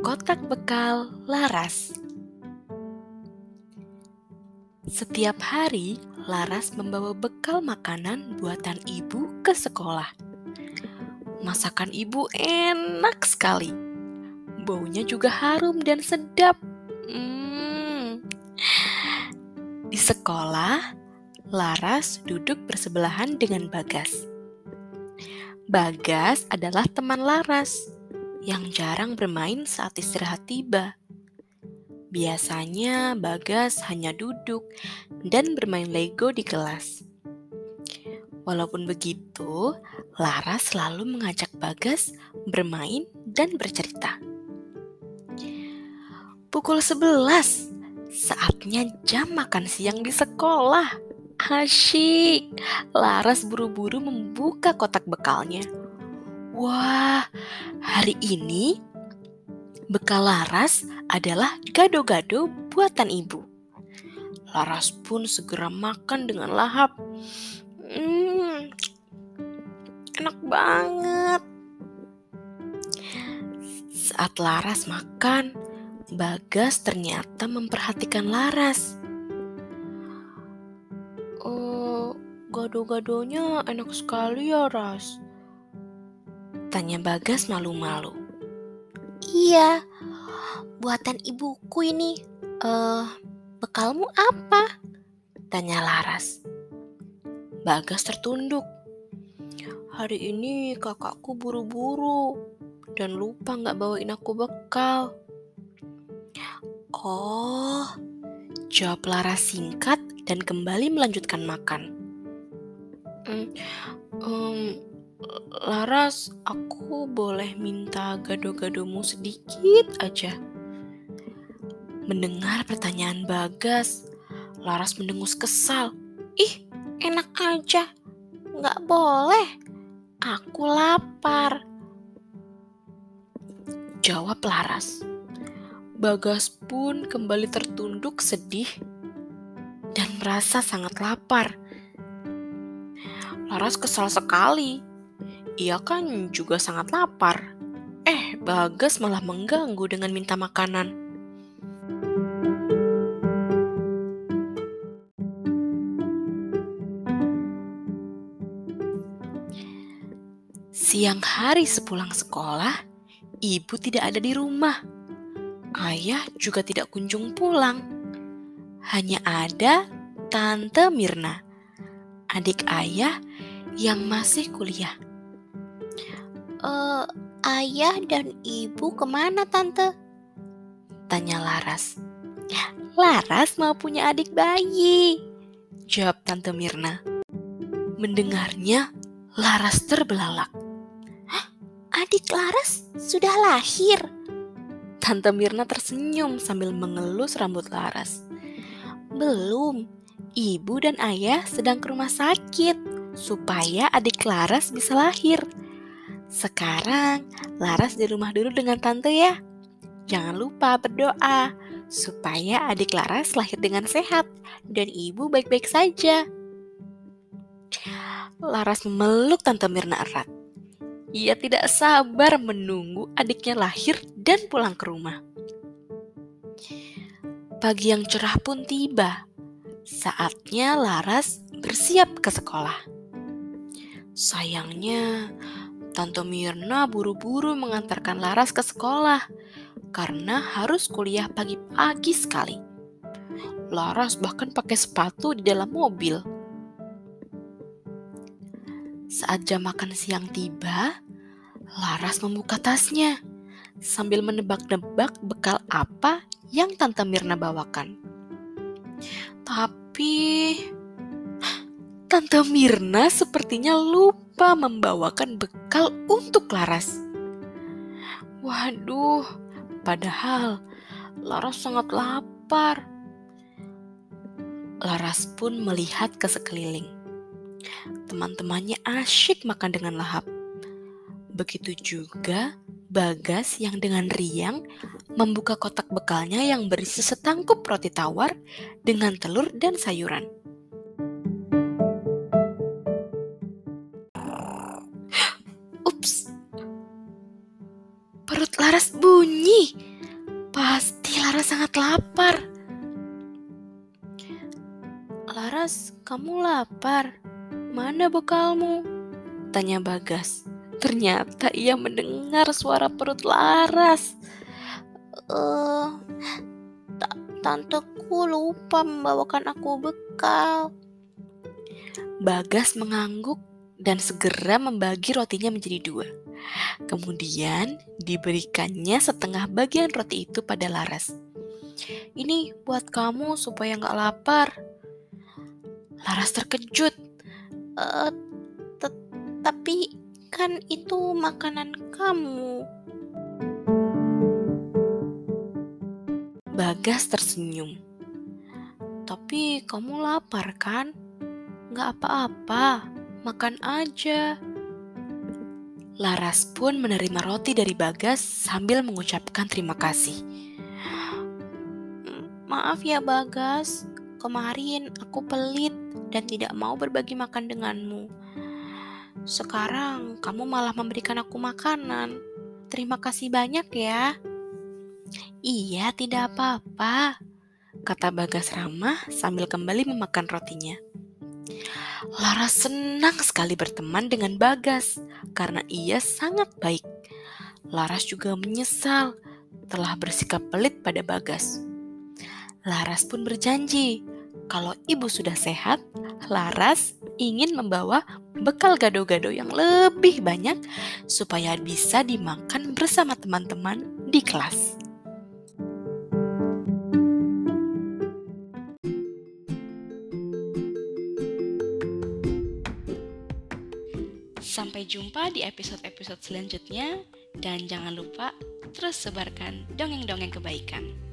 bekal Laras. Setiap hari, Laras membawa bekal makanan buatan ibu ke sekolah. Masakan ibu enak sekali. Baunya juga harum dan sedap. Hmm. Di sekolah, Laras duduk bersebelahan dengan Bagas. Bagas adalah teman Laras yang jarang bermain saat istirahat tiba. Biasanya Bagas hanya duduk dan bermain Lego di kelas. Walaupun begitu, Lara selalu mengajak Bagas bermain dan bercerita. Pukul 11, saatnya jam makan siang di sekolah. Asyik, Laras buru-buru membuka kotak bekalnya. Wah, hari ini bekal Laras adalah gado-gado buatan ibu. Laras pun segera makan dengan lahap. Hmm, enak banget. Saat Laras makan, Bagas ternyata memperhatikan Laras. Oh, gado-gadonya enak sekali ya, Ras. Tanya Bagas malu-malu. Iya, buatan ibuku ini. Eh, uh, bekalmu apa? Tanya Laras. Bagas tertunduk. Hari ini kakakku buru-buru dan lupa nggak bawain aku bekal. Oh, jawab Laras singkat dan kembali melanjutkan makan. Hmm, um, Laras, aku boleh minta gado-gadomu sedikit aja. Mendengar pertanyaan Bagas, Laras mendengus kesal. Ih, enak aja. Nggak boleh. Aku lapar. Jawab Laras. Bagas pun kembali tertunduk sedih dan merasa sangat lapar. Laras kesal sekali ia kan juga sangat lapar. Eh, Bagas malah mengganggu dengan minta makanan. Siang hari sepulang sekolah, ibu tidak ada di rumah. Ayah juga tidak kunjung pulang. Hanya ada Tante Mirna, adik ayah yang masih kuliah uh, ayah dan ibu ke mana tante? Tanya Laras. Laras mau punya adik bayi. Jawab Tante Mirna. Mendengarnya, Laras terbelalak. Hah? Adik Laras sudah lahir? Tante Mirna tersenyum sambil mengelus rambut Laras. Belum, ibu dan ayah sedang ke rumah sakit supaya adik Laras bisa lahir. Sekarang Laras di rumah dulu dengan tante ya. Jangan lupa berdoa supaya adik Laras lahir dengan sehat dan ibu baik-baik saja. Laras memeluk tante Mirna erat. Ia tidak sabar menunggu adiknya lahir dan pulang ke rumah. Pagi yang cerah pun tiba. Saatnya Laras bersiap ke sekolah. Sayangnya, Tante Mirna buru-buru mengantarkan Laras ke sekolah karena harus kuliah pagi-pagi sekali. Laras bahkan pakai sepatu di dalam mobil. Saat jam makan siang tiba, Laras membuka tasnya sambil menebak-nebak bekal apa yang Tante Mirna bawakan. Tapi Tante Mirna sepertinya lupa membawakan bekal untuk Laras. Waduh, padahal Laras sangat lapar. Laras pun melihat ke sekeliling. Teman-temannya asyik makan dengan lahap. Begitu juga Bagas yang dengan riang membuka kotak bekalnya yang berisi setangkup roti tawar dengan telur dan sayuran. Sangat lapar. Laras, kamu lapar? Mana bekalmu? Tanya Bagas. Ternyata ia mendengar suara perut Laras. Uh, tanteku lupa membawakan aku bekal. Bagas mengangguk dan segera membagi rotinya menjadi dua. Kemudian diberikannya setengah bagian roti itu pada Laras. Ini buat kamu supaya nggak lapar. Laras terkejut. Uh, tapi kan itu makanan kamu. Bagas tersenyum. Tapi kamu lapar kan? Gak apa-apa, makan aja. Laras pun menerima roti dari Bagas sambil mengucapkan terima kasih. Maaf ya Bagas, kemarin aku pelit dan tidak mau berbagi makan denganmu. Sekarang kamu malah memberikan aku makanan. Terima kasih banyak ya. Iya, tidak apa-apa, kata Bagas ramah sambil kembali memakan rotinya. Laras senang sekali berteman dengan Bagas karena ia sangat baik. Laras juga menyesal telah bersikap pelit pada Bagas. Laras pun berjanji kalau ibu sudah sehat, Laras ingin membawa bekal gado-gado yang lebih banyak supaya bisa dimakan bersama teman-teman di kelas. Sampai jumpa di episode-episode selanjutnya dan jangan lupa terus sebarkan dongeng-dongeng kebaikan.